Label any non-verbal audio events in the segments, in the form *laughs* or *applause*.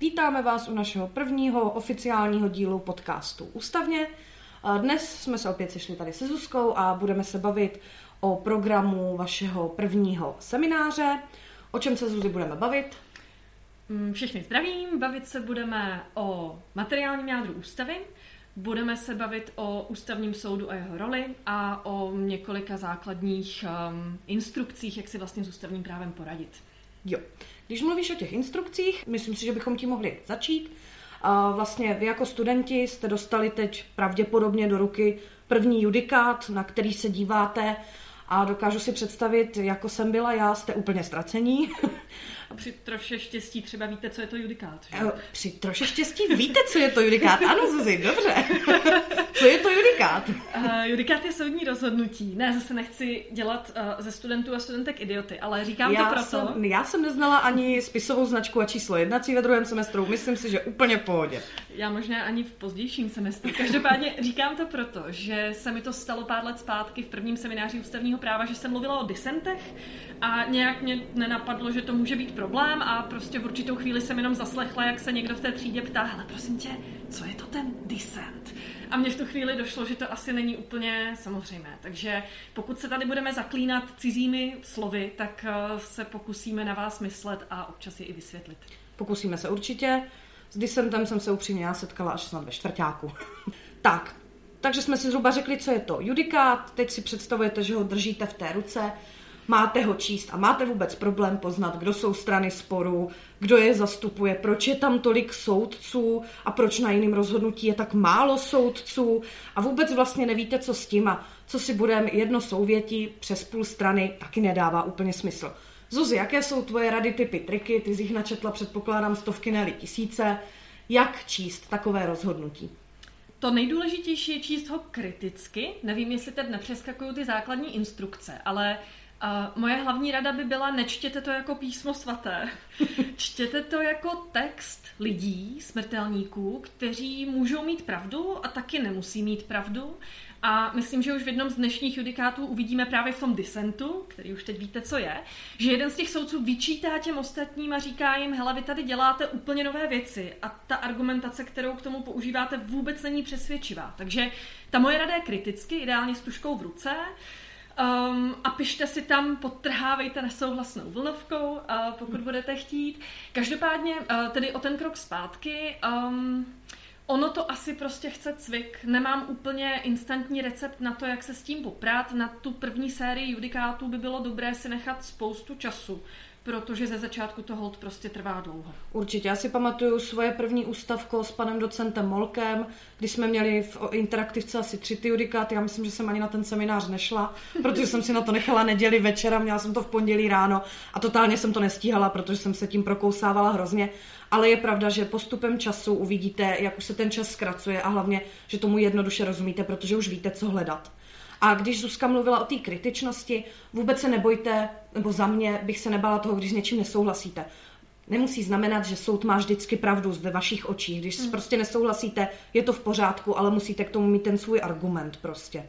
Vítáme vás u našeho prvního oficiálního dílu podcastu Ústavně. Dnes jsme se opět sešli tady se Zuzkou a budeme se bavit o programu vašeho prvního semináře. O čem se Zuzi budeme bavit? Mm, všechny zdravím, bavit se budeme o materiálním jádru ústavy, budeme se bavit o ústavním soudu a jeho roli a o několika základních um, instrukcích, jak si vlastně s ústavním právem poradit. Jo. Když mluvíš o těch instrukcích, myslím si, že bychom ti mohli začít. A vlastně vy jako studenti jste dostali teď pravděpodobně do ruky první judikát, na který se díváte a dokážu si představit, jako jsem byla já, jste úplně ztracení. *laughs* A při troše štěstí třeba víte, co je to judikát. Že? Eh, při troše štěstí víte, co je to judikát. Ano, Zuzi, dobře. *laughs* co je to judikát? Uh, judikát je soudní rozhodnutí. Ne, zase nechci dělat uh, ze studentů a studentek idioty, ale říkám já to proto. Jsem, já jsem neznala ani spisovou značku a číslo jednací ve druhém semestru. Myslím si, že úplně v pohodě. Já možná ani v pozdějším semestru. Každopádně říkám to proto, že se mi to stalo pár let zpátky v prvním semináři ústavního práva, že jsem mluvila o disentech a nějak mě nenapadlo, že to může být problém a prostě v určitou chvíli jsem jenom zaslechla, jak se někdo v té třídě ptá, hele prosím tě, co je to ten dissent? A mně v tu chvíli došlo, že to asi není úplně samozřejmé. Takže pokud se tady budeme zaklínat cizími slovy, tak eh, se pokusíme na vás myslet a občas je i vysvětlit. Pokusíme se určitě. S disentem jsem se upřímně já setkala až snad ve čtvrtáku. *laughs* tak, takže jsme si zhruba řekli, co je to judikát. Teď si představujete, že ho držíte v té ruce máte ho číst a máte vůbec problém poznat, kdo jsou strany sporu, kdo je zastupuje, proč je tam tolik soudců a proč na jiném rozhodnutí je tak málo soudců a vůbec vlastně nevíte, co s tím a co si budeme jedno souvětí přes půl strany taky nedává úplně smysl. Zuzi, jaké jsou tvoje rady, typy, triky? Ty z jich načetla, předpokládám, stovky, ne tisíce. Jak číst takové rozhodnutí? To nejdůležitější je číst ho kriticky. Nevím, jestli teď nepřeskakují ty základní instrukce, ale a moje hlavní rada by byla, nečtěte to jako písmo svaté. *laughs* Čtěte to jako text lidí, smrtelníků, kteří můžou mít pravdu a taky nemusí mít pravdu. A myslím, že už v jednom z dnešních judikátů uvidíme právě v tom disentu, který už teď víte, co je, že jeden z těch soudců vyčítá těm ostatním a říká jim, hele, vy tady děláte úplně nové věci a ta argumentace, kterou k tomu používáte, vůbec není přesvědčivá. Takže ta moje rada je kriticky, ideálně s tuškou v ruce, Um, a pište si tam, podtrhávejte nesouhlasnou vlnovkou, uh, pokud budete chtít. Každopádně, uh, tedy o ten krok zpátky, um, ono to asi prostě chce cvik. Nemám úplně instantní recept na to, jak se s tím poprát. Na tu první sérii judikátů by bylo dobré si nechat spoustu času protože ze začátku to hold prostě trvá dlouho. Určitě. Já si pamatuju svoje první ústavko s panem docentem Molkem, kdy jsme měli v interaktivce asi tři ty judikáty. Já myslím, že jsem ani na ten seminář nešla, *laughs* protože jsem si na to nechala neděli večera, měla jsem to v pondělí ráno a totálně jsem to nestíhala, protože jsem se tím prokousávala hrozně. Ale je pravda, že postupem času uvidíte, jak už se ten čas zkracuje a hlavně, že tomu jednoduše rozumíte, protože už víte, co hledat. A když Zuzka mluvila o té kritičnosti, vůbec se nebojte, nebo za mě bych se nebala toho, když s něčím nesouhlasíte. Nemusí znamenat, že soud má vždycky pravdu ve vašich očích. Když hmm. prostě nesouhlasíte, je to v pořádku, ale musíte k tomu mít ten svůj argument prostě.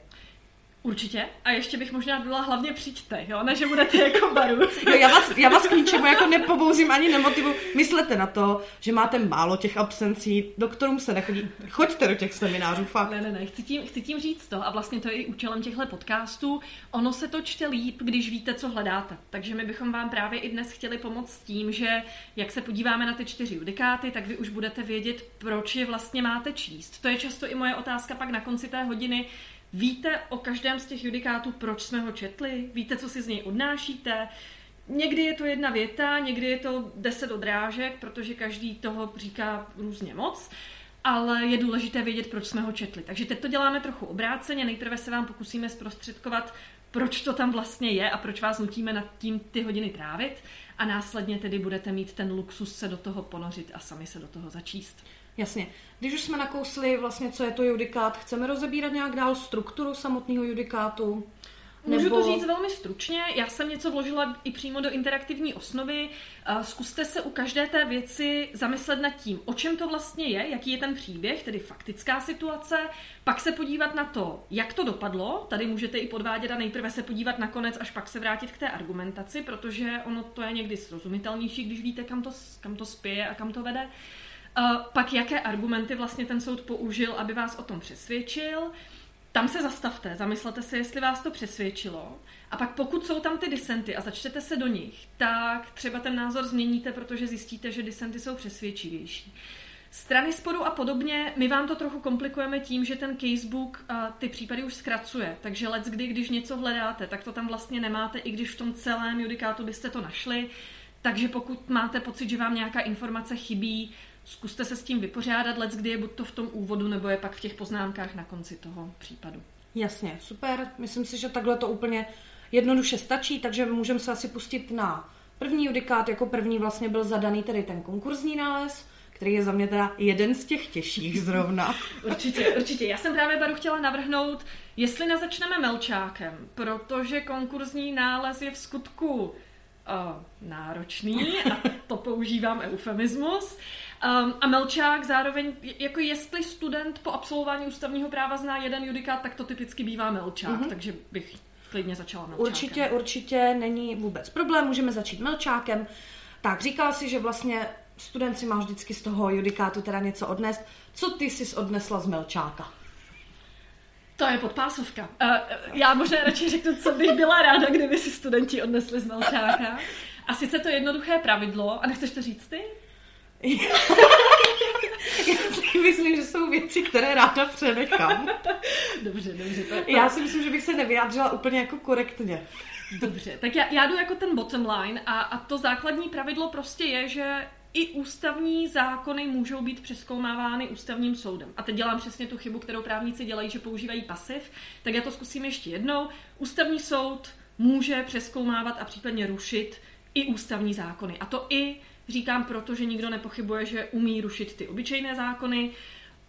Určitě. A ještě bych možná byla hlavně přijďte, jo? Ne, že budete jako baru. jo, já vás, já vás k *laughs* ničemu jako nepobouzím ani nemotivu. Myslete na to, že máte málo těch absencí, doktorům se nechodí. Choďte do těch seminářů, fakt. Ne, ne, ne, chci tím, chci tím říct to a vlastně to je i účelem těchto podcastů. Ono se to čte líp, když víte, co hledáte. Takže my bychom vám právě i dnes chtěli pomoct s tím, že jak se podíváme na ty čtyři judikáty, tak vy už budete vědět, proč je vlastně máte číst. To je často i moje otázka pak na konci té hodiny, Víte o každém z těch judikátů, proč jsme ho četli? Víte, co si z něj odnášíte? Někdy je to jedna věta, někdy je to deset odrážek, protože každý toho říká různě moc, ale je důležité vědět, proč jsme ho četli. Takže teď to děláme trochu obráceně. Nejprve se vám pokusíme zprostředkovat, proč to tam vlastně je a proč vás nutíme nad tím ty hodiny trávit a následně tedy budete mít ten luxus se do toho ponořit a sami se do toho začíst. Jasně. Když už jsme nakousli vlastně, co je to judikát, chceme rozebírat nějak dál strukturu samotného judikátu? Můžu Nebo... to říct velmi stručně. Já jsem něco vložila i přímo do interaktivní osnovy. Zkuste se u každé té věci zamyslet nad tím, o čem to vlastně je, jaký je ten příběh, tedy faktická situace, pak se podívat na to, jak to dopadlo. Tady můžete i podvádět a nejprve se podívat nakonec, až pak se vrátit k té argumentaci, protože ono to je někdy srozumitelnější, když víte, kam to, kam to spěje a kam to vede. Uh, pak jaké argumenty vlastně ten soud použil, aby vás o tom přesvědčil. Tam se zastavte, zamyslete se, jestli vás to přesvědčilo. A pak pokud jsou tam ty disenty a začtete se do nich, tak třeba ten názor změníte, protože zjistíte, že disenty jsou přesvědčivější. Strany sporu a podobně, my vám to trochu komplikujeme tím, že ten casebook uh, ty případy už zkracuje. Takže let kdy, když něco hledáte, tak to tam vlastně nemáte, i když v tom celém judikátu byste to našli. Takže pokud máte pocit, že vám nějaká informace chybí, zkuste se s tím vypořádat, let kdy je buď to v tom úvodu, nebo je pak v těch poznámkách na konci toho případu. Jasně, super. Myslím si, že takhle to úplně jednoduše stačí, takže můžeme se asi pustit na první judikát. Jako první vlastně byl zadaný tedy ten konkurzní nález, který je za mě teda jeden z těch těžších *laughs* zrovna. určitě, určitě. Já jsem právě Baru chtěla navrhnout, jestli nezačneme Melčákem, protože konkurzní nález je v skutku uh, náročný a to používám eufemismus. Um, a Melčák zároveň, jako jestli student po absolvování ústavního práva zná jeden judikát, tak to typicky bývá Melčák, mm-hmm. takže bych klidně začala Melčákem. Určitě, určitě není vůbec problém, můžeme začít Melčákem. Tak, říkal si, že vlastně student si má vždycky z toho judikátu teda něco odnést. Co ty jsi odnesla z Melčáka? To je podpásovka. Uh, já možná radši řeknu, co bych byla ráda, kdyby si studenti odnesli z Melčáka. A sice to jednoduché pravidlo, a nechceš to říct ty? Já si myslím, že jsou věci, které ráda přenechám. Dobře, dobře. To, to... Já si myslím, že bych se nevyjádřila úplně jako korektně. Dobře, tak já, já jdu jako ten bottom line a, a to základní pravidlo prostě je, že i ústavní zákony můžou být přeskoumávány ústavním soudem. A teď dělám přesně tu chybu, kterou právníci dělají, že používají pasiv, tak já to zkusím ještě jednou. Ústavní soud může přeskoumávat a případně rušit i ústavní zákony. A to i Říkám proto, že nikdo nepochybuje, že umí rušit ty obyčejné zákony,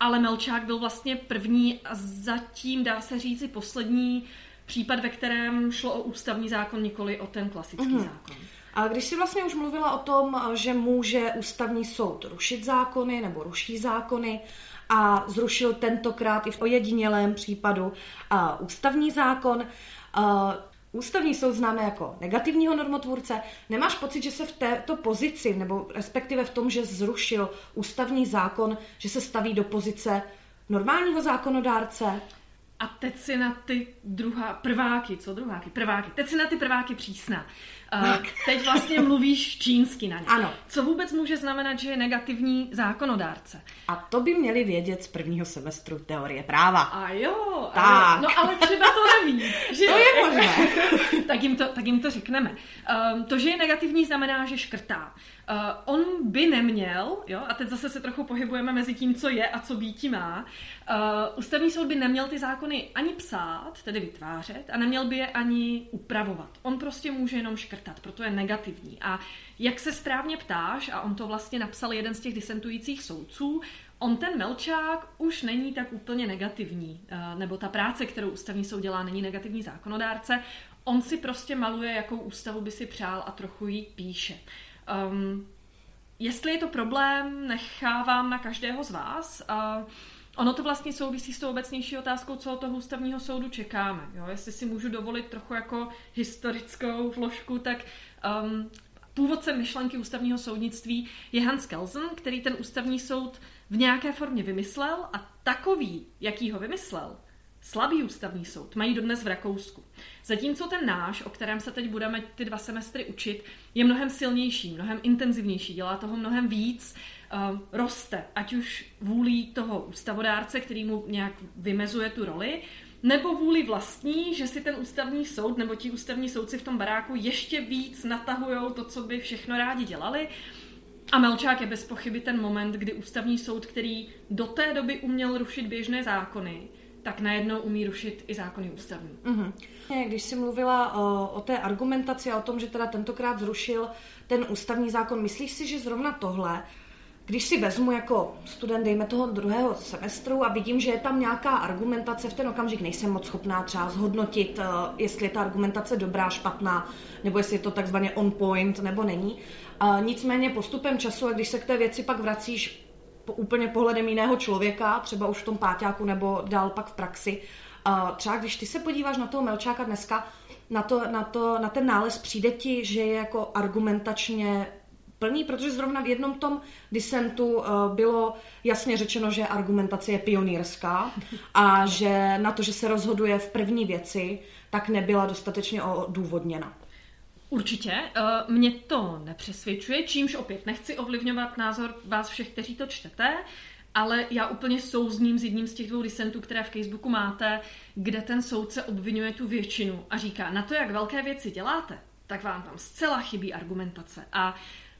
ale Melčák byl vlastně první a zatím, dá se říci, poslední případ, ve kterém šlo o ústavní zákon, nikoli o ten klasický mm-hmm. zákon. A když jsi vlastně už mluvila o tom, že může ústavní soud rušit zákony nebo ruší zákony a zrušil tentokrát i v ojedinělém případu ústavní zákon, Ústavní soud známe jako negativního normotvůrce. Nemáš pocit, že se v této pozici, nebo respektive v tom, že zrušil ústavní zákon, že se staví do pozice normálního zákonodárce? A teď si na ty druhá, prváky, co druháky? Prváky. Teď si na ty prváky přísná. Uh, teď vlastně mluvíš čínsky na ně. Ano. Co vůbec může znamenat, že je negativní zákonodárce? A to by měli vědět z prvního semestru teorie práva. A jo, tak. A jo. no ale třeba to neví. *laughs* Že to je možné. *laughs* tak, jim to, tak jim to řekneme. Um, to, že je negativní, znamená, že škrtá. Uh, on by neměl, jo, a teď zase se trochu pohybujeme mezi tím, co je a co býti má, uh, ústavní soud by neměl ty zákony ani psát, tedy vytvářet, a neměl by je ani upravovat. On prostě může jenom škrtat, proto je negativní. A jak se správně ptáš, a on to vlastně napsal jeden z těch disentujících soudců, on ten Melčák už není tak úplně negativní, uh, nebo ta práce, kterou ústavní soud dělá, není negativní zákonodárce, on si prostě maluje, jakou ústavu by si přál a trochu ji píše. Um, jestli je to problém, nechávám na každého z vás. Uh, ono to vlastně souvisí s tou obecnější otázkou, co od toho ústavního soudu čekáme. Jo? Jestli si můžu dovolit trochu jako historickou vložku, tak um, původcem myšlenky ústavního soudnictví je Hans Kelsen, který ten ústavní soud v nějaké formě vymyslel a takový, jaký ho vymyslel, slabý ústavní soud mají dodnes v Rakousku. Zatímco ten náš, o kterém se teď budeme ty dva semestry učit, je mnohem silnější, mnohem intenzivnější, dělá toho mnohem víc, uh, roste, ať už vůlí toho ústavodárce, který mu nějak vymezuje tu roli, nebo vůli vlastní, že si ten ústavní soud nebo ti ústavní soudci v tom baráku ještě víc natahují to, co by všechno rádi dělali. A Melčák je bez pochyby ten moment, kdy ústavní soud, který do té doby uměl rušit běžné zákony, tak najednou umí rušit i zákony ústavní. Mm-hmm. Když jsi mluvila o, o té argumentaci a o tom, že teda tentokrát zrušil ten ústavní zákon, myslíš si, že zrovna tohle když si vezmu jako student, dejme toho druhého semestru a vidím, že je tam nějaká argumentace, v ten okamžik nejsem moc schopná třeba zhodnotit, eh, jestli je ta argumentace dobrá, špatná, nebo jestli je to takzvaně on point, nebo není. Nicméně postupem času, a když se k té věci pak vracíš po, úplně pohledem jiného člověka, třeba už v tom páťáku nebo dál pak v praxi, třeba když ty se podíváš na toho Melčáka dneska, na, to, na, to, na ten nález přijde ti, že je jako argumentačně plný, protože zrovna v jednom tom disentu uh, bylo jasně řečeno, že argumentace je pionýrská a že na to, že se rozhoduje v první věci, tak nebyla dostatečně odůvodněna. Určitě. Eh, mě to nepřesvědčuje, čímž opět nechci ovlivňovat názor vás všech, kteří to čtete, ale já úplně souzním s jedním z těch dvou disentů, které v Facebooku máte, kde ten soudce obvinuje tu většinu a říká, na to, jak velké věci děláte, tak vám tam zcela chybí argumentace. A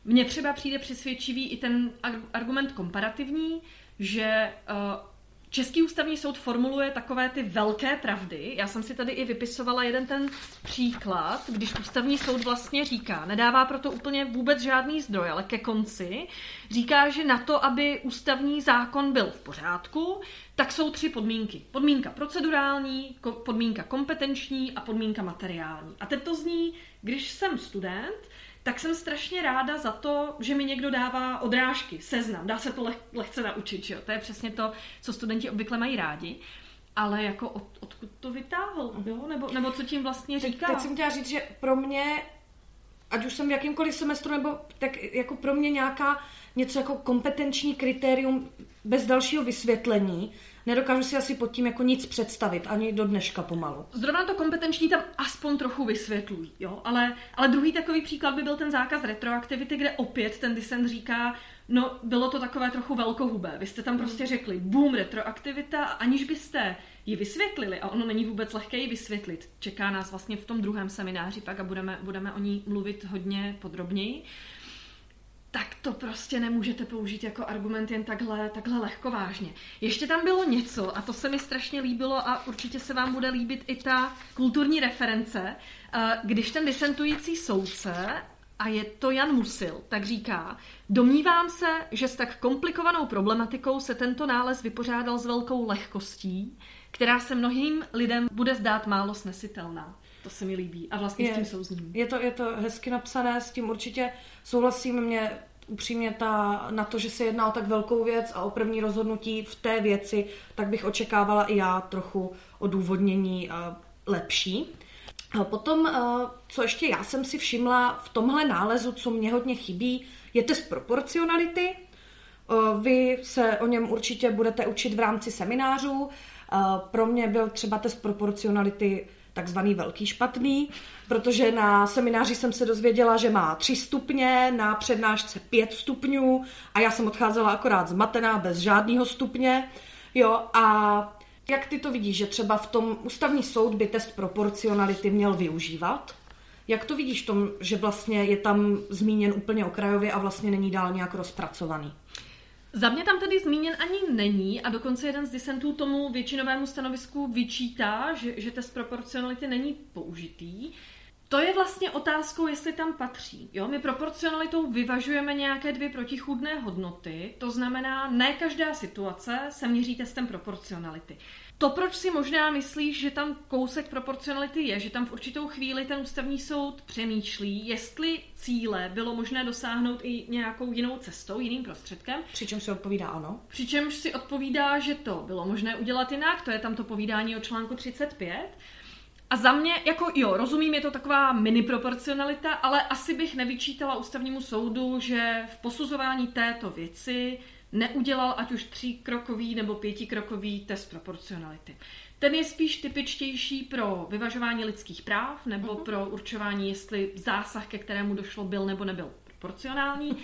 mně třeba přijde přesvědčivý i ten argument komparativní, že uh, Český ústavní soud formuluje takové ty velké pravdy. Já jsem si tady i vypisovala jeden ten příklad, když ústavní soud vlastně říká, nedává proto úplně vůbec žádný zdroj, ale ke konci říká, že na to, aby ústavní zákon byl v pořádku, tak jsou tři podmínky. Podmínka procedurální, podmínka kompetenční a podmínka materiální. A teď to zní, když jsem student, tak jsem strašně ráda za to, že mi někdo dává odrážky, seznam, dá se to leh, lehce naučit, že jo? To je přesně to, co studenti obvykle mají rádi. Ale jako od, odkud to vytáhl, jo? Nebo, nebo co tím vlastně říká? Teď, teď jsem chtěla říct, že pro mě, ať už jsem v jakýmkoliv semestru, nebo tak jako pro mě nějaká něco jako kompetenční kritérium bez dalšího vysvětlení, nedokážu si asi pod tím jako nic představit, ani do dneška pomalu. Zrovna to kompetenční tam aspoň trochu vysvětlují, jo, ale, ale druhý takový příklad by byl ten zákaz retroaktivity, kde opět ten dissent říká, no bylo to takové trochu velkohubé. Vy jste tam prostě řekli boom retroaktivita, aniž byste ji vysvětlili, a ono není vůbec lehké ji vysvětlit. Čeká nás vlastně v tom druhém semináři pak a budeme, budeme o ní mluvit hodně podrobněji tak to prostě nemůžete použít jako argument jen takhle, takhle lehkovážně. Ještě tam bylo něco, a to se mi strašně líbilo a určitě se vám bude líbit i ta kulturní reference, eh, když ten disentující soudce, a je to Jan Musil, tak říká, domnívám se, že s tak komplikovanou problematikou se tento nález vypořádal s velkou lehkostí, která se mnohým lidem bude zdát málo snesitelná. To se mi líbí a vlastně je, s tím souzním. Je to, je to hezky napsané, s tím určitě souhlasím. Mě upřímně ta, na to, že se jedná o tak velkou věc a o první rozhodnutí v té věci, tak bych očekávala i já trochu odůvodnění lepší. A potom, co ještě já jsem si všimla v tomhle nálezu, co mě hodně chybí, je test proporcionality. Vy se o něm určitě budete učit v rámci seminářů. Pro mě byl třeba test proporcionality takzvaný velký špatný, protože na semináři jsem se dozvěděla, že má tři stupně, na přednášce pět stupňů a já jsem odcházela akorát zmatená bez žádného stupně. Jo, a jak ty to vidíš, že třeba v tom ústavní soud by test proporcionality měl využívat? Jak to vidíš v tom, že vlastně je tam zmíněn úplně okrajově a vlastně není dál nějak rozpracovaný? Za mě tam tedy zmíněn ani není a dokonce jeden z disentů tomu většinovému stanovisku vyčítá, že, že test proporcionality není použitý. To je vlastně otázkou, jestli tam patří. Jo? My proporcionalitou vyvažujeme nějaké dvě protichůdné hodnoty, to znamená, ne každá situace se měří testem proporcionality. To, proč si možná myslíš, že tam kousek proporcionality je, že tam v určitou chvíli ten ústavní soud přemýšlí, jestli cíle bylo možné dosáhnout i nějakou jinou cestou, jiným prostředkem. Přičemž si odpovídá ano. Přičemž si odpovídá, že to bylo možné udělat jinak, to je tam to povídání o článku 35. A za mě, jako jo, rozumím, je to taková mini proporcionalita, ale asi bych nevyčítala ústavnímu soudu, že v posuzování této věci neudělal ať už tříkrokový nebo pětikrokový test proporcionality. Ten je spíš typičtější pro vyvažování lidských práv nebo uh-huh. pro určování, jestli zásah, ke kterému došlo, byl nebo nebyl proporcionální.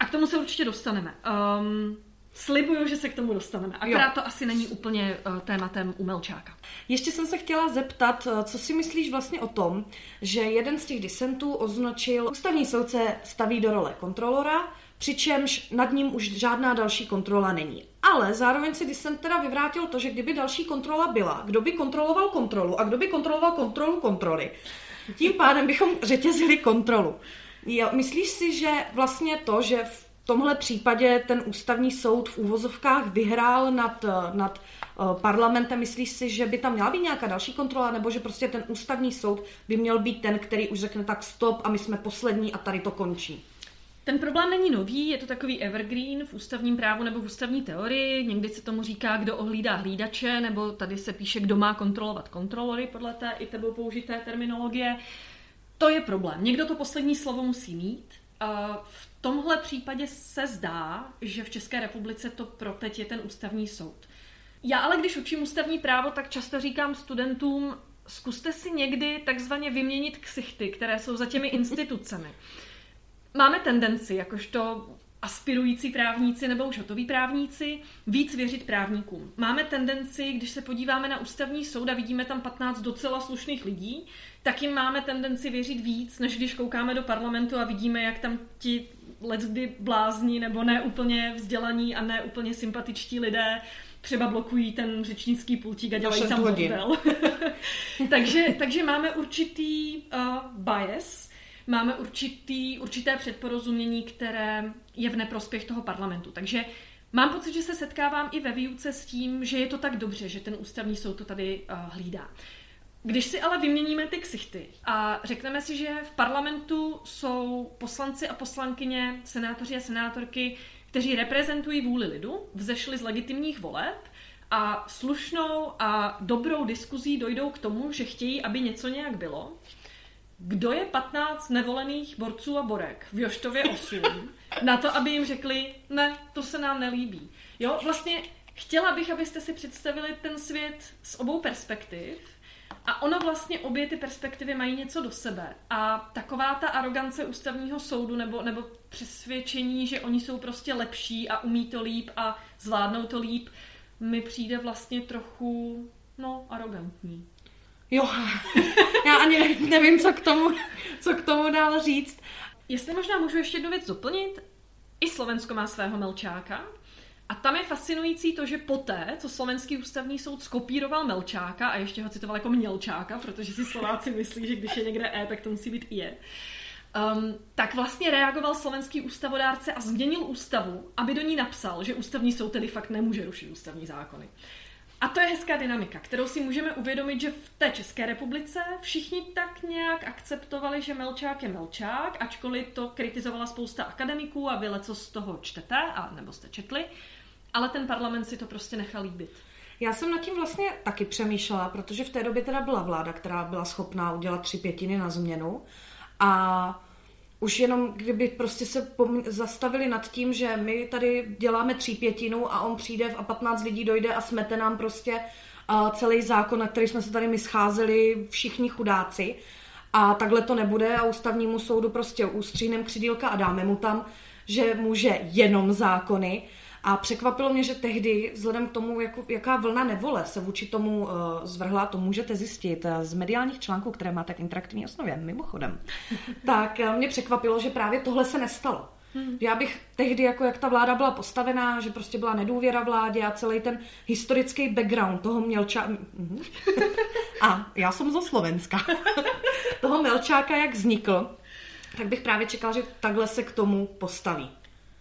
A k tomu se určitě dostaneme. Um, Slibuju, že se k tomu dostaneme. Akorát jo. to asi není úplně uh, tématem umelčáka. Ještě jsem se chtěla zeptat, eh, co si myslíš vlastně o tom, že jeden z těch disentů označil ústavní soudce staví do role kontrolora, přičemž nad ním už žádná další kontrola není. Ale zároveň si dissent teda vyvrátil to, že kdyby další kontrola byla, kdo by kontroloval kontrolu a kdo by kontroloval kontrolu kontroly. Tím pádem bychom řetězili kontrolu. Jo, myslíš si, že vlastně to, že v tomhle případě ten ústavní soud v úvozovkách vyhrál nad, nad parlamentem. Myslíš si, že by tam měla být nějaká další kontrola, nebo že prostě ten ústavní soud by měl být ten, který už řekne tak stop a my jsme poslední a tady to končí? Ten problém není nový, je to takový evergreen v ústavním právu nebo v ústavní teorii. Někdy se tomu říká, kdo ohlídá hlídače, nebo tady se píše, kdo má kontrolovat kontrolory podle té i tebou použité terminologie. To je problém. Někdo to poslední slovo musí mít. V tomhle případě se zdá, že v České republice to pro teď je ten ústavní soud. Já ale když učím ústavní právo, tak často říkám studentům, zkuste si někdy takzvaně vyměnit ksichty, které jsou za těmi *laughs* institucemi máme tendenci, jakožto aspirující právníci nebo už hotoví právníci, víc věřit právníkům. Máme tendenci, když se podíváme na ústavní soud a vidíme tam 15 docela slušných lidí, tak jim máme tendenci věřit víc, než když koukáme do parlamentu a vidíme, jak tam ti leckdy blázni nebo ne úplně vzdělaní a ne úplně sympatičtí lidé třeba blokují ten řečnický pultík a dělají tam bordel. *laughs* takže, takže máme určitý uh, bias, máme určitý, určité předporozumění, které je v neprospěch toho parlamentu. Takže mám pocit, že se setkávám i ve výuce s tím, že je to tak dobře, že ten ústavní soud to tady uh, hlídá. Když si ale vyměníme ty ksichty a řekneme si, že v parlamentu jsou poslanci a poslankyně, senátoři a senátorky, kteří reprezentují vůli lidu, vzešli z legitimních voleb a slušnou a dobrou diskuzí dojdou k tomu, že chtějí, aby něco nějak bylo, kdo je 15 nevolených borců a borek v Joštově 8 na to, aby jim řekli, ne, to se nám nelíbí. Jo, vlastně chtěla bych, abyste si představili ten svět z obou perspektiv a ono vlastně obě ty perspektivy mají něco do sebe. A taková ta arogance ústavního soudu nebo, nebo přesvědčení, že oni jsou prostě lepší a umí to líp a zvládnou to líp, mi přijde vlastně trochu, no, arrogantní. Jo, *laughs* já ani nevím, co k tomu, co k tomu dál říct. Jestli možná můžu ještě jednu věc doplnit, i Slovensko má svého Melčáka. A tam je fascinující to, že poté, co slovenský ústavní soud skopíroval Melčáka a ještě ho citoval jako Mělčáka, protože si Slováci myslí, že když je někde E, tak to musí být I. E, um, tak vlastně reagoval slovenský ústavodárce a změnil ústavu, aby do ní napsal, že ústavní soud tedy fakt nemůže rušit ústavní zákony. A to je hezká dynamika, kterou si můžeme uvědomit, že v té České republice všichni tak nějak akceptovali, že Melčák je Melčák, ačkoliv to kritizovala spousta akademiků a vy co z toho čtete, a nebo jste četli, ale ten parlament si to prostě nechal líbit. Já jsem nad tím vlastně taky přemýšlela, protože v té době teda byla vláda, která byla schopná udělat tři pětiny na změnu a už jenom kdyby prostě se zastavili nad tím, že my tady děláme tří pětinu a on přijde a 15 lidí dojde a smete nám prostě uh, celý zákon, na který jsme se tady my scházeli všichni chudáci. A takhle to nebude a ústavnímu soudu prostě ustříhnem křidílka a dáme mu tam, že může jenom zákony, a překvapilo mě, že tehdy, vzhledem k tomu, jako, jaká vlna nevole se vůči tomu uh, zvrhla, to můžete zjistit uh, z mediálních článků, které máte v interaktivní osnově, mimochodem, *laughs* tak uh, mě překvapilo, že právě tohle se nestalo. Hmm. Já bych tehdy, jako jak ta vláda byla postavená, že prostě byla nedůvěra vládě a celý ten historický background toho Mělča... *laughs* A já jsem zo Slovenska. *laughs* toho Melčáka, jak vznikl, tak bych právě čekala, že takhle se k tomu postaví.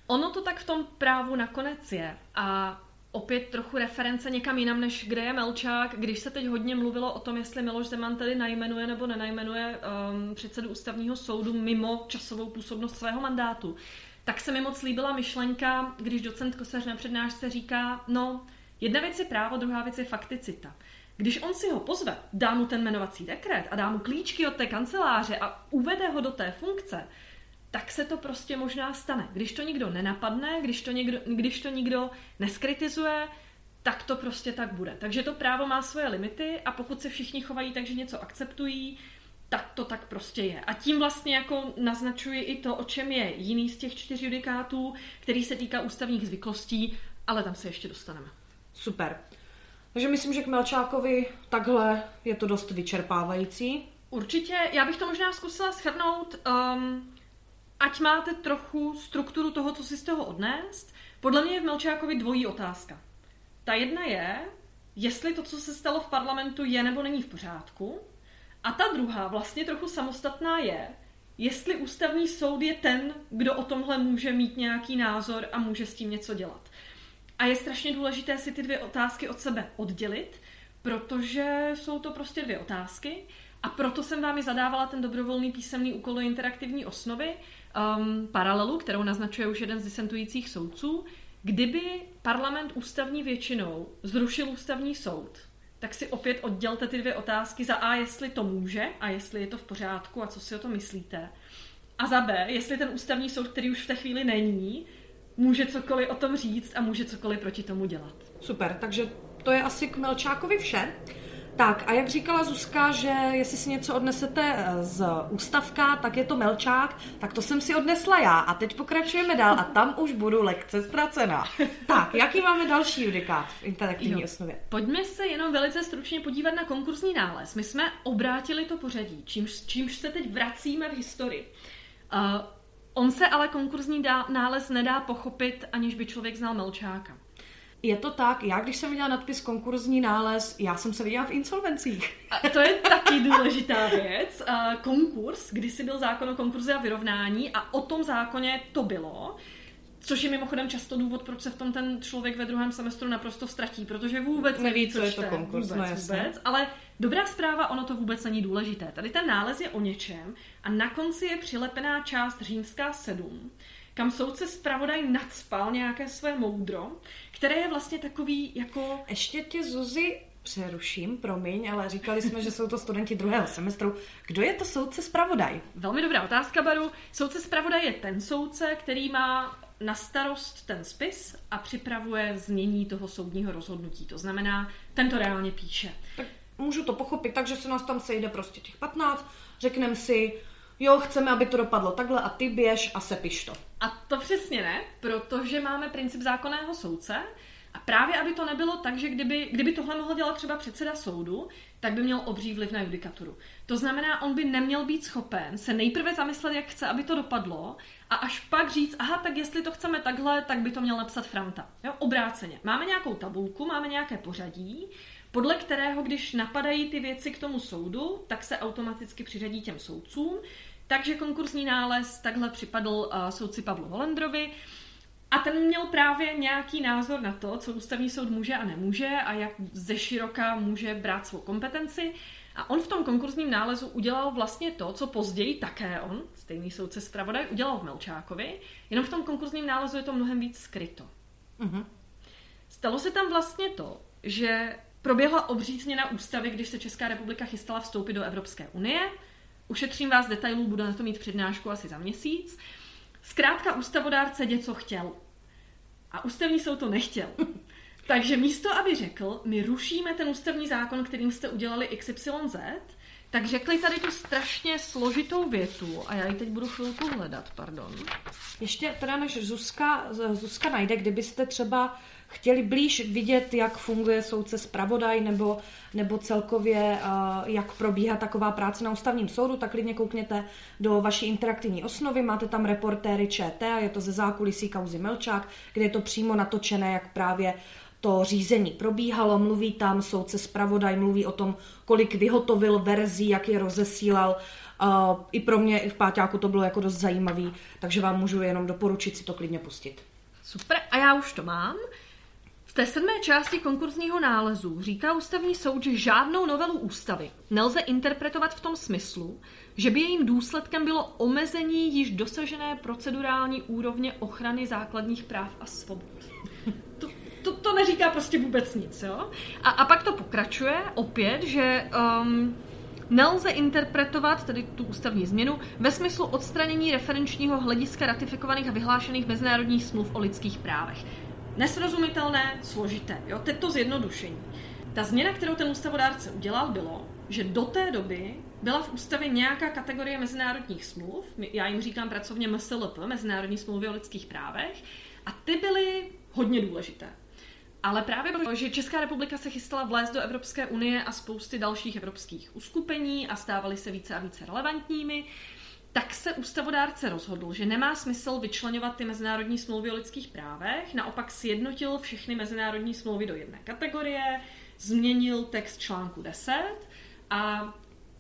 Ono to tak v tom právu nakonec je. A opět trochu reference někam jinam, než kde je Melčák. Když se teď hodně mluvilo o tom, jestli Miloš Zeman tedy najmenuje nebo nenajmenuje um, předsedu ústavního soudu mimo časovou působnost svého mandátu, tak se mi moc líbila myšlenka, když docent Kosař na přednášce říká, no, jedna věc je právo, druhá věc je fakticita. Když on si ho pozve, dá mu ten jmenovací dekret a dá mu klíčky od té kanceláře a uvede ho do té funkce, tak se to prostě možná stane. Když to nikdo nenapadne, když to, někdo, když to nikdo neskritizuje, tak to prostě tak bude. Takže to právo má svoje limity a pokud se všichni chovají tak, že něco akceptují, tak to tak prostě je. A tím vlastně jako naznačuji i to, o čem je jiný z těch čtyř judikátů, který se týká ústavních zvyklostí, ale tam se ještě dostaneme. Super. Takže myslím, že k Melčákovi takhle je to dost vyčerpávající. Určitě, já bych to možná zkusila shrnout. Um, ať máte trochu strukturu toho, co si z toho odnést, podle mě je v Melčákovi dvojí otázka. Ta jedna je, jestli to, co se stalo v parlamentu, je nebo není v pořádku. A ta druhá, vlastně trochu samostatná, je, jestli ústavní soud je ten, kdo o tomhle může mít nějaký názor a může s tím něco dělat. A je strašně důležité si ty dvě otázky od sebe oddělit, protože jsou to prostě dvě otázky a proto jsem vám i zadávala ten dobrovolný písemný úkol do interaktivní osnovy, um, paralelu, kterou naznačuje už jeden z disentujících soudců. Kdyby parlament ústavní většinou zrušil ústavní soud, tak si opět oddělte ty dvě otázky za A, jestli to může a jestli je to v pořádku a co si o to myslíte. A za B, jestli ten ústavní soud, který už v té chvíli není, může cokoliv o tom říct a může cokoliv proti tomu dělat. Super, takže to je asi k Melčákovi vše. Tak a jak říkala Zuzka, že jestli si něco odnesete eh, z ústavka, tak je to melčák, tak to jsem si odnesla já a teď pokračujeme dál a tam už budu lekce ztracená. *laughs* Tak, jaký máme další judikát v interaktivní jo. osnově? Pojďme se jenom velice stručně podívat na konkurzní nález. My jsme obrátili to pořadí, čímž, čímž se teď vracíme v historii. Uh, on se ale konkurzní dá, nález nedá pochopit, aniž by člověk znal Melčáka. Je to tak, já když jsem viděla nadpis konkurzní nález, já jsem se viděla v insolvencích. A to je taky důležitá věc. Konkurs, si byl zákon o konkurzi a vyrovnání a o tom zákoně to bylo. Což je mimochodem často důvod, proč se v tom ten člověk ve druhém semestru naprosto ztratí, protože vůbec neví, co, co je to konkurs. Vůbec, no vůbec. Ale dobrá zpráva, ono to vůbec není důležité. Tady ten nález je o něčem a na konci je přilepená část římská 7, kam soudce zpravodaj nadspal nějaké své moudro, které je vlastně takový jako... Ještě tě Zuzi přeruším, promiň, ale říkali jsme, že jsou to studenti druhého semestru. Kdo je to soudce zpravodaj? Velmi dobrá otázka, Baru. Soudce zpravodaj je ten soudce, který má na starost ten spis a připravuje změní toho soudního rozhodnutí. To znamená, ten to reálně píše. Tak můžu to pochopit tak, že se nás tam sejde prostě těch 15, řekneme si, jo, chceme, aby to dopadlo takhle a ty běž a sepiš to. A to přesně ne, protože máme princip zákonného soudce a právě aby to nebylo tak, že kdyby, kdyby tohle mohl dělat třeba předseda soudu, tak by měl obří vliv na judikaturu. To znamená, on by neměl být schopen se nejprve zamyslet, jak chce, aby to dopadlo, a až pak říct, aha, tak jestli to chceme takhle, tak by to měl napsat Franta. Jo, obráceně. Máme nějakou tabulku, máme nějaké pořadí, podle kterého, když napadají ty věci k tomu soudu, tak se automaticky přiřadí těm soudcům. Takže konkursní nález takhle připadl uh, soudci Pavlu Holendrovi. A ten měl právě nějaký názor na to, co ústavní soud může a nemůže a jak ze široka může brát svou kompetenci. A on v tom konkursním nálezu udělal vlastně to, co později také on, stejný soudce zpravodaj, udělal v Melčákovi, jenom v tom konkursním nálezu je to mnohem víc skryto. Uh-huh. Stalo se tam vlastně to, že proběhla obří změna ústavy, když se Česká republika chystala vstoupit do Evropské unie. Ušetřím vás detailů, budu na to mít přednášku asi za měsíc. Zkrátka ústavodárce něco chtěl. A ústavní soud to nechtěl. *laughs* Takže místo, aby řekl, my rušíme ten ústavní zákon, kterým jste udělali XYZ, tak řekli tady tu strašně složitou větu a já ji teď budu chvilku hledat, pardon. Ještě teda než Zuzka, Zuzka najde, kdybyste třeba chtěli blíž vidět, jak funguje soudce zpravodaj nebo, nebo celkově, jak probíhá taková práce na ústavním soudu, tak klidně koukněte do vaší interaktivní osnovy. Máte tam reportéry ČT a je to ze zákulisí kauzy Melčák, kde je to přímo natočené, jak právě to řízení probíhalo, mluví tam soudce zpravodaj, mluví o tom, kolik vyhotovil verzí, jak je rozesílal. Uh, I pro mě, i v Páťáku to bylo jako dost zajímavý, takže vám můžu jenom doporučit si to klidně pustit. Super, a já už to mám. V té sedmé části konkurzního nálezu říká ústavní soud, že žádnou novelu ústavy nelze interpretovat v tom smyslu, že by jejím důsledkem bylo omezení již dosažené procedurální úrovně ochrany základních práv a svobod. To, to, to neříká prostě vůbec nic, jo? A, a pak to pokračuje opět, že um, nelze interpretovat tedy tu ústavní změnu ve smyslu odstranění referenčního hlediska ratifikovaných a vyhlášených mezinárodních smluv o lidských právech nesrozumitelné, složité. Jo? Teď to zjednodušení. Ta změna, kterou ten ústavodárce udělal, bylo, že do té doby byla v ústavě nějaká kategorie mezinárodních smluv, já jim říkám pracovně MSLP, Mezinárodní smlouvy o lidských právech, a ty byly hodně důležité. Ale právě proto, že Česká republika se chystala vlézt do Evropské unie a spousty dalších evropských uskupení a stávaly se více a více relevantními, tak se ústavodárce rozhodl, že nemá smysl vyčlenovat ty mezinárodní smlouvy o lidských právech, naopak sjednotil všechny mezinárodní smlouvy do jedné kategorie, změnil text článku 10 a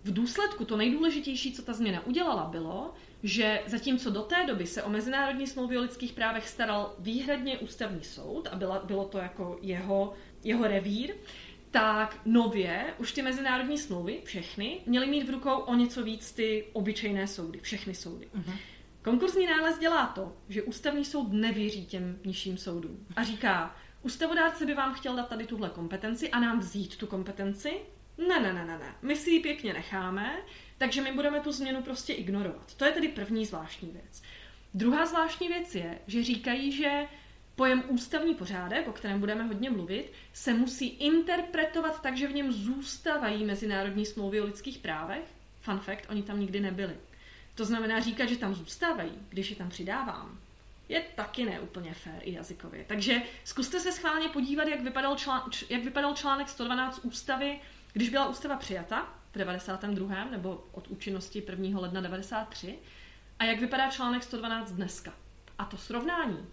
v důsledku to nejdůležitější, co ta změna udělala, bylo, že zatímco do té doby se o mezinárodní smlouvy o lidských právech staral výhradně ústavní soud a byla, bylo to jako jeho, jeho revír, tak nově už ty mezinárodní smlouvy, všechny, měly mít v rukou o něco víc ty obyčejné soudy, všechny soudy. Uh-huh. Konkurzní nález dělá to, že ústavní soud nevěří těm nižším soudům a říká, ústavodárce by vám chtěl dát tady tuhle kompetenci a nám vzít tu kompetenci. Ne, ne, ne, ne, ne. My si ji pěkně necháme, takže my budeme tu změnu prostě ignorovat. To je tedy první zvláštní věc. Druhá zvláštní věc je, že říkají, že pojem ústavní pořádek, o kterém budeme hodně mluvit, se musí interpretovat tak, že v něm zůstávají mezinárodní smlouvy o lidských právech. Fun fact, oni tam nikdy nebyli. To znamená říkat, že tam zůstávají, když je tam přidávám, je taky neúplně fér i jazykově. Takže zkuste se schválně podívat, jak vypadal, člán, jak vypadal článek 112 ústavy, když byla ústava přijata v 92. nebo od účinnosti 1. ledna 93. A jak vypadá článek 112 dneska. A to srovnání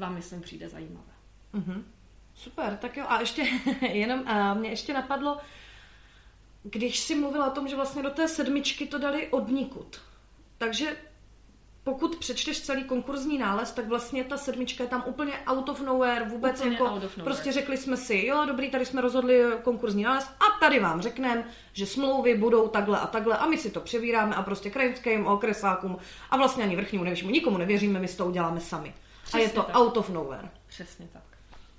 vám, myslím, přijde zajímavé. Mm-hmm. Super, tak jo. A ještě *laughs* jenom, a mě ještě napadlo, když si mluvila o tom, že vlastně do té sedmičky to dali odnikud. Takže pokud přečteš celý konkurzní nález, tak vlastně ta sedmička je tam úplně out of nowhere, vůbec úplně jako, nowhere. prostě řekli jsme si, jo, dobrý, tady jsme rozhodli konkurzní nález a tady vám řekneme, že smlouvy budou takhle a takhle a my si to převíráme a prostě krajinským okresákům a vlastně ani vrchnímu nevyššímu nikomu nevěříme, my si to uděláme sami. Přesně a je to tak. out of nowhere. Přesně tak.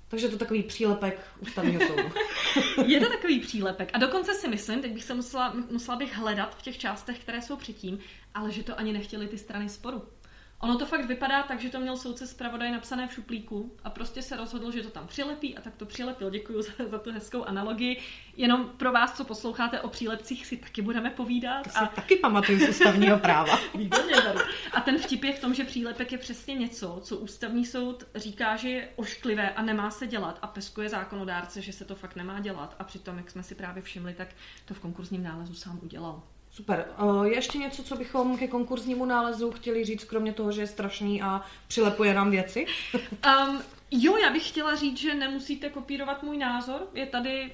Takže to takový přílepek ústavního soudu. *laughs* je to takový přílepek. A dokonce si myslím, teď bych se musela, musela bych hledat v těch částech, které jsou předtím, ale že to ani nechtěli ty strany sporu. Ono to fakt vypadá tak, že to měl soudce zpravodaj napsané v šuplíku a prostě se rozhodl, že to tam přilepí a tak to přilepil. Děkuji za, za tu hezkou analogii. Jenom pro vás, co posloucháte o přílepcích, si taky budeme povídat. To a... si taky pamatuju z ústavního práva. *laughs* Výborně, A ten vtip je v tom, že přílepek je přesně něco, co ústavní soud říká, že je ošklivé a nemá se dělat a peskuje zákonodárce, že se to fakt nemá dělat. A přitom, jak jsme si právě všimli, tak to v konkurzním nálezu sám udělal. Super. Je ještě něco, co bychom ke konkurznímu nálezu chtěli říct, kromě toho, že je strašný a přilepuje nám věci? *laughs* um, jo, já bych chtěla říct, že nemusíte kopírovat můj názor. Je tady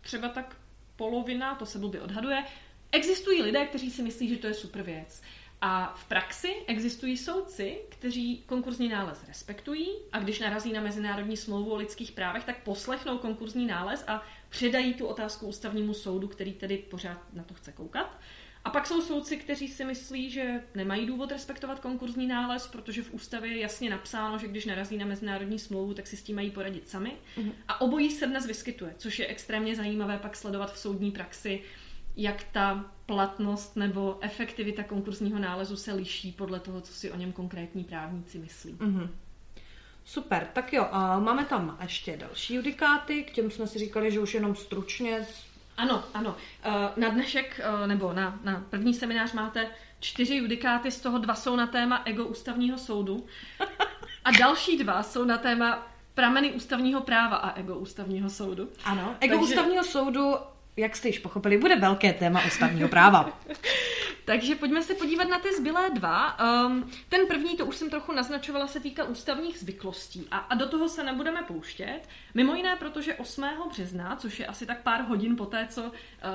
třeba tak polovina, to se blbě odhaduje. Existují lidé, kteří si myslí, že to je super věc. A v praxi existují soudci, kteří konkurzní nález respektují a když narazí na mezinárodní smlouvu o lidských právech, tak poslechnou konkurzní nález a předají tu otázku ústavnímu soudu, který tedy pořád na to chce koukat. A pak jsou soudci, kteří si myslí, že nemají důvod respektovat konkurzní nález, protože v ústavě je jasně napsáno, že když narazí na mezinárodní smlouvu, tak si s tím mají poradit sami. Mm-hmm. A obojí se dnes vyskytuje, což je extrémně zajímavé pak sledovat v soudní praxi, jak ta platnost nebo efektivita konkurzního nálezu se liší podle toho, co si o něm konkrétní právníci myslí. Mm-hmm. Super, tak jo, a máme tam ještě další judikáty, k těm jsme si říkali, že už jenom stručně. Ano, ano. Eh, na dnešek, eh, nebo na, na první seminář máte čtyři judikáty, z toho dva jsou na téma ego ústavního soudu a další dva jsou na téma prameny ústavního práva a ego ústavního soudu. Ano, ego Takže... ústavního soudu jak jste již pochopili, bude velké téma ústavního práva. *laughs* Takže pojďme se podívat na ty zbylé dva. Um, ten první, to už jsem trochu naznačovala, se týká ústavních zvyklostí a, a do toho se nebudeme pouštět. Mimo jiné, protože 8. března, což je asi tak pár hodin poté, co uh,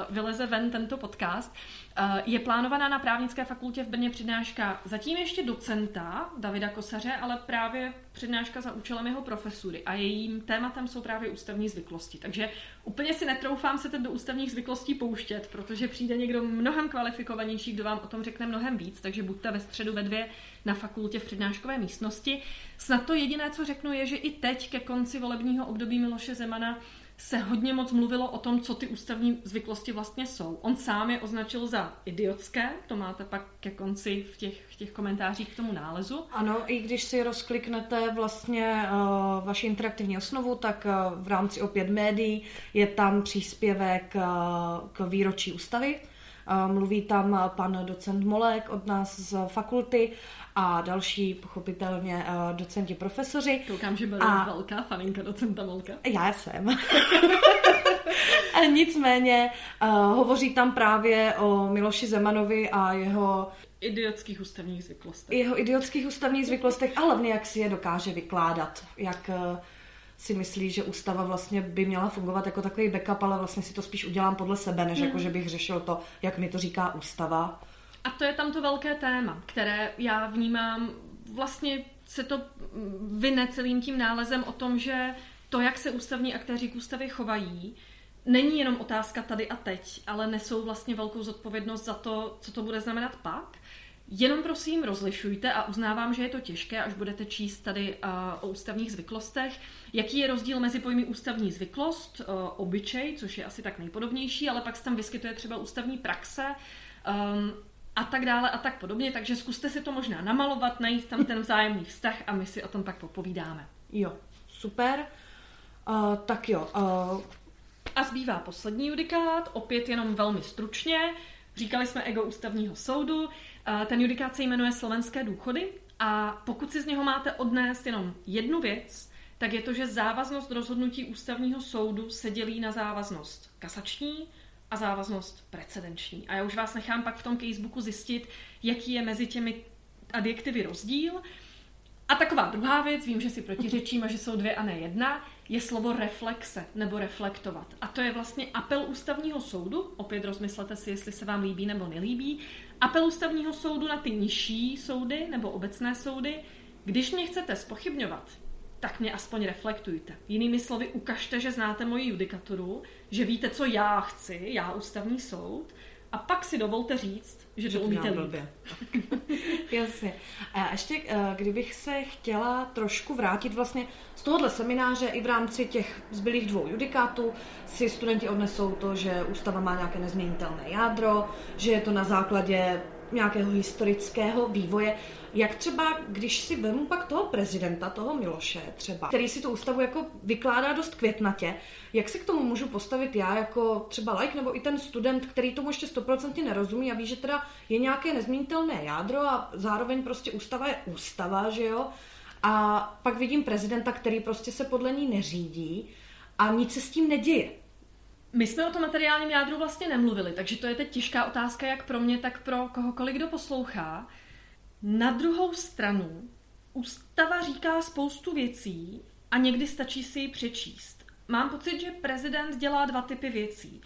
vyleze ven tento podcast, uh, je plánovaná na právnické fakultě v Brně přednáška zatím ještě docenta Davida Kosaře, ale právě přednáška za účelem jeho profesury a jejím tématem jsou právě ústavní zvyklosti. Takže úplně si netroufám se teď do ústavních zvyklostí pouštět, protože přijde někdo mnohem kvalifikovanější, kdo vám o tom řekne mnohem víc, takže buďte ve středu ve dvě na fakultě v přednáškové místnosti. Snad to jediné, co řeknu, je, že i teď ke konci volebního období Miloše Zemana se hodně moc mluvilo o tom, co ty ústavní zvyklosti vlastně jsou. On sám je označil za idiotské, to máte pak ke konci v těch, v těch komentářích k tomu nálezu. Ano, i když si rozkliknete vlastně uh, vaši interaktivní osnovu, tak uh, v rámci opět médií je tam příspěvek uh, k výročí ústavy. Mluví tam pan docent Molek od nás z fakulty a další pochopitelně uh, docenti profesoři. Koukám, že byla a... velká faninka docenta Molka. Já jsem. *laughs* nicméně uh, hovoří tam právě o Miloši Zemanovi a jeho idiotských ústavních zvyklostech. Jeho idiotských ústavních zvyklostech a hlavně, jak si je dokáže vykládat. Jak uh, si myslí, že ústava vlastně by měla fungovat jako takový backup, ale vlastně si to spíš udělám podle sebe, než mm. jako, že bych řešil to, jak mi to říká ústava. A to je tam to velké téma, které já vnímám, vlastně se to vyne celým tím nálezem o tom, že to, jak se ústavní aktéři k ústavě chovají, není jenom otázka tady a teď, ale nesou vlastně velkou zodpovědnost za to, co to bude znamenat pak. Jenom prosím rozlišujte a uznávám, že je to těžké, až budete číst tady o ústavních zvyklostech. Jaký je rozdíl mezi pojmy ústavní zvyklost, obyčej, což je asi tak nejpodobnější, ale pak se tam vyskytuje třeba ústavní praxe um, a tak dále a tak podobně. Takže zkuste si to možná namalovat, najít tam ten vzájemný vztah a my si o tom pak popovídáme. Jo, super. Uh, tak jo. Uh... A zbývá poslední judikát, opět jenom velmi stručně. Říkali jsme ego ústavního soudu. Ten judikát se jmenuje Slovenské důchody a pokud si z něho máte odnést jenom jednu věc, tak je to, že závaznost rozhodnutí ústavního soudu se dělí na závaznost kasační a závaznost precedenční. A já už vás nechám pak v tom casebooku zjistit, jaký je mezi těmi adjektivy rozdíl. A taková druhá věc, vím, že si protiřečím a že jsou dvě a ne jedna, je slovo reflexe nebo reflektovat. A to je vlastně apel ústavního soudu, opět rozmyslete si, jestli se vám líbí nebo nelíbí, apel ústavního soudu na ty nižší soudy nebo obecné soudy, když mě chcete spochybňovat, tak mě aspoň reflektujte. Jinými slovy, ukažte, že znáte moji judikaturu, že víte, co já chci, já ústavní soud, a pak si dovolte říct, že, že to umíte líp. *laughs* Jasně. A ještě, eh, kdybych se chtěla trošku vrátit vlastně z tohohle semináře i v rámci těch zbylých dvou judikátů si studenti odnesou to, že ústava má nějaké nezměnitelné jádro, že je to na základě nějakého historického vývoje. Jak třeba, když si vemu pak toho prezidenta, toho Miloše třeba, který si tu ústavu jako vykládá dost květnatě, jak se k tomu můžu postavit já jako třeba like nebo i ten student, který tomu ještě stoprocentně nerozumí a ví, že teda je nějaké nezměnitelné jádro a zároveň prostě ústava je ústava, že jo? A pak vidím prezidenta, který prostě se podle ní neřídí a nic se s tím neděje. My jsme o tom materiálním jádru vlastně nemluvili, takže to je teď těžká otázka jak pro mě, tak pro kohokoliv, kdo poslouchá. Na druhou stranu, ústava říká spoustu věcí a někdy stačí si ji přečíst. Mám pocit, že prezident dělá dva typy věcí.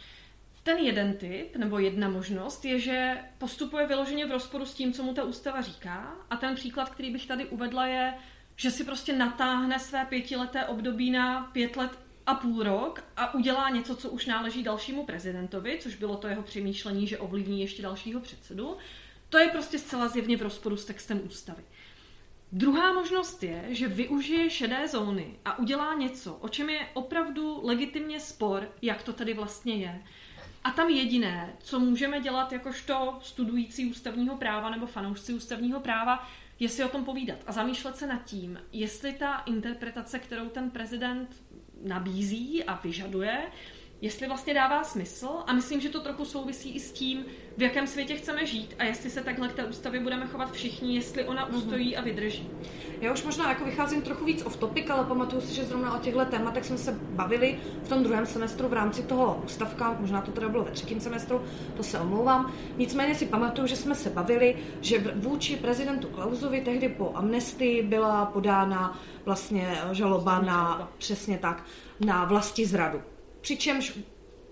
Ten jeden typ, nebo jedna možnost, je, že postupuje vyloženě v rozporu s tím, co mu ta ústava říká. A ten příklad, který bych tady uvedla, je, že si prostě natáhne své pětileté období na pět let a půl rok a udělá něco, co už náleží dalšímu prezidentovi, což bylo to jeho přemýšlení, že ovlivní ještě dalšího předsedu. To je prostě zcela zjevně v rozporu s textem ústavy. Druhá možnost je, že využije šedé zóny a udělá něco, o čem je opravdu legitimně spor, jak to tady vlastně je. A tam jediné, co můžeme dělat jakožto studující ústavního práva nebo fanoušci ústavního práva, je si o tom povídat a zamýšlet se nad tím, jestli ta interpretace, kterou ten prezident nabízí a vyžaduje, jestli vlastně dává smysl a myslím, že to trochu souvisí i s tím, v jakém světě chceme žít a jestli se takhle k té ústavě budeme chovat všichni, jestli ona mhm. ustojí a vydrží. Já už možná jako vycházím trochu víc off topic, ale pamatuju si, že zrovna o těchto tématech jsme se bavili v tom druhém semestru v rámci toho ústavka, možná to teda bylo ve třetím semestru, to se omlouvám. Nicméně si pamatuju, že jsme se bavili, že vůči prezidentu Klausovi tehdy po amnestii byla podána vlastně žaloba na, přesně tak, na vlasti zradu Přičemž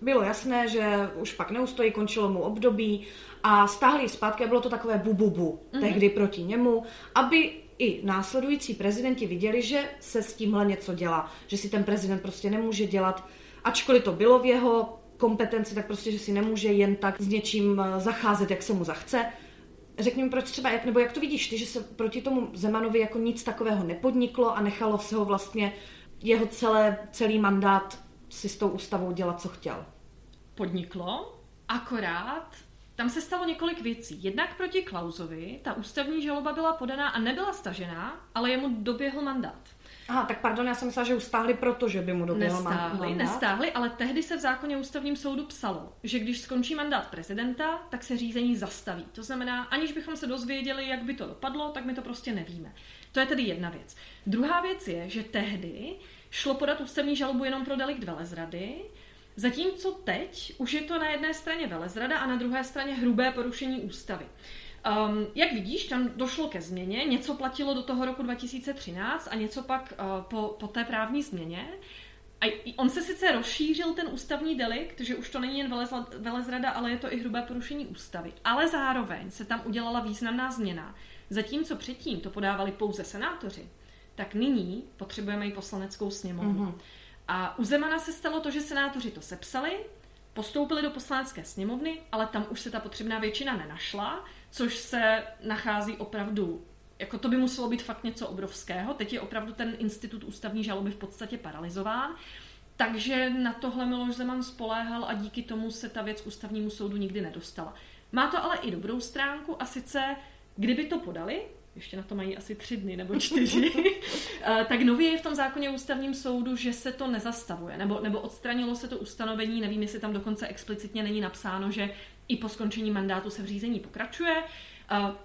bylo jasné, že už pak neustojí, končilo mu období a stáhli zpátky a bylo to takové bububu mm-hmm. tehdy proti němu, aby i následující prezidenti viděli, že se s tímhle něco dělá, že si ten prezident prostě nemůže dělat, ačkoliv to bylo v jeho kompetenci, tak prostě, že si nemůže jen tak s něčím eh, zacházet, jak se mu zachce. Řekni mi, proč třeba, jak, nebo jak to vidíš ty, že se proti tomu Zemanovi jako nic takového nepodniklo a nechalo se ho vlastně jeho celé, celý mandát si s tou ústavou dělat, co chtěl. Podniklo, akorát tam se stalo několik věcí. Jednak proti Klausovi ta ústavní žaloba byla podaná a nebyla stažená, ale jemu doběhl mandát. Aha, tak pardon, já jsem myslela, že ustáhli, protože by mu doběhl nestáhli, mandát. Nestáhli, ale tehdy se v zákoně ústavním soudu psalo, že když skončí mandát prezidenta, tak se řízení zastaví. To znamená, aniž bychom se dozvěděli, jak by to dopadlo, tak my to prostě nevíme. To je tedy jedna věc. Druhá věc je, že tehdy šlo podat ústavní žalobu jenom pro delikt velezrady, zatímco teď už je to na jedné straně velezrada a na druhé straně hrubé porušení ústavy. Um, jak vidíš, tam došlo ke změně, něco platilo do toho roku 2013 a něco pak uh, po, po té právní změně. A on se sice rozšířil ten ústavní delikt, že už to není jen velezrada, ale je to i hrubé porušení ústavy. Ale zároveň se tam udělala významná změna. Zatímco předtím to podávali pouze senátoři, tak nyní potřebujeme i poslaneckou sněmovnu. Mm-hmm. A u Zemana se stalo to, že senátoři to sepsali, postoupili do poslanecké sněmovny, ale tam už se ta potřebná většina nenašla, což se nachází opravdu jako to by muselo být fakt něco obrovského. Teď je opravdu ten institut ústavní žaloby v podstatě paralizován. Takže na tohle Miloš Zeman spoléhal a díky tomu se ta věc ústavnímu soudu nikdy nedostala. Má to ale i dobrou stránku a sice, kdyby to podali, ještě na to mají asi tři dny nebo čtyři, *laughs* *laughs* eh, tak nově je v tom zákoně ústavním soudu, že se to nezastavuje, nebo, nebo odstranilo se to ustanovení, nevím, jestli tam dokonce explicitně není napsáno, že i po skončení mandátu se v řízení pokračuje.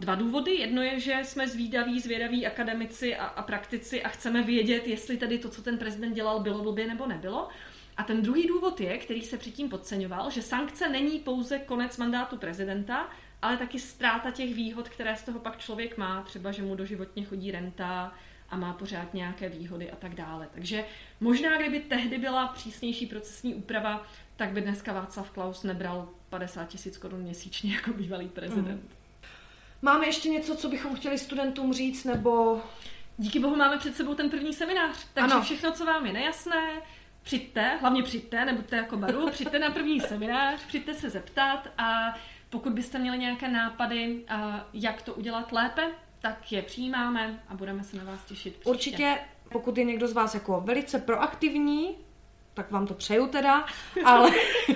Dva důvody. Jedno je, že jsme zvídaví, zvědaví akademici a, a praktici a chceme vědět, jestli tedy to, co ten prezident dělal, bylo blbě nebo nebylo. A ten druhý důvod je, který se předtím podceňoval, že sankce není pouze konec mandátu prezidenta, ale taky ztráta těch výhod, které z toho pak člověk má, třeba, že mu doživotně chodí renta a má pořád nějaké výhody a tak dále. Takže možná, kdyby tehdy byla přísnější procesní úprava, tak by dneska Václav Klaus nebral 50 tisíc korun měsíčně jako bývalý prezident. Mm. Máme ještě něco, co bychom chtěli studentům říct, nebo... Díky bohu máme před sebou ten první seminář, takže ano. všechno, co vám je nejasné, přijďte, hlavně přijďte, nebuďte jako baru, přijďte na první seminář, přijďte se zeptat a pokud byste měli nějaké nápady, jak to udělat lépe, tak je přijímáme a budeme se na vás těšit příště. Určitě, pokud je někdo z vás jako velice proaktivní, tak vám to přeju teda, ale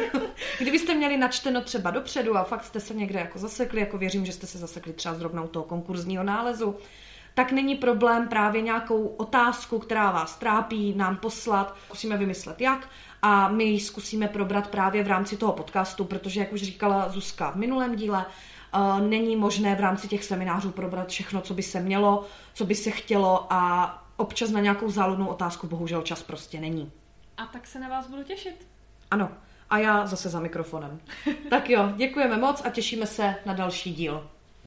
*laughs* kdybyste měli načteno třeba dopředu a fakt jste se někde jako zasekli, jako věřím, že jste se zasekli třeba zrovna u toho konkurzního nálezu, tak není problém právě nějakou otázku, která vás trápí, nám poslat, musíme vymyslet jak a my ji zkusíme probrat právě v rámci toho podcastu, protože, jak už říkala Zuzka v minulém díle, uh, není možné v rámci těch seminářů probrat všechno, co by se mělo, co by se chtělo a občas na nějakou záludnou otázku bohužel čas prostě není. A tak se na vás budu těšit. Ano, a já zase za mikrofonem. tak jo, děkujeme moc a těšíme se na další díl.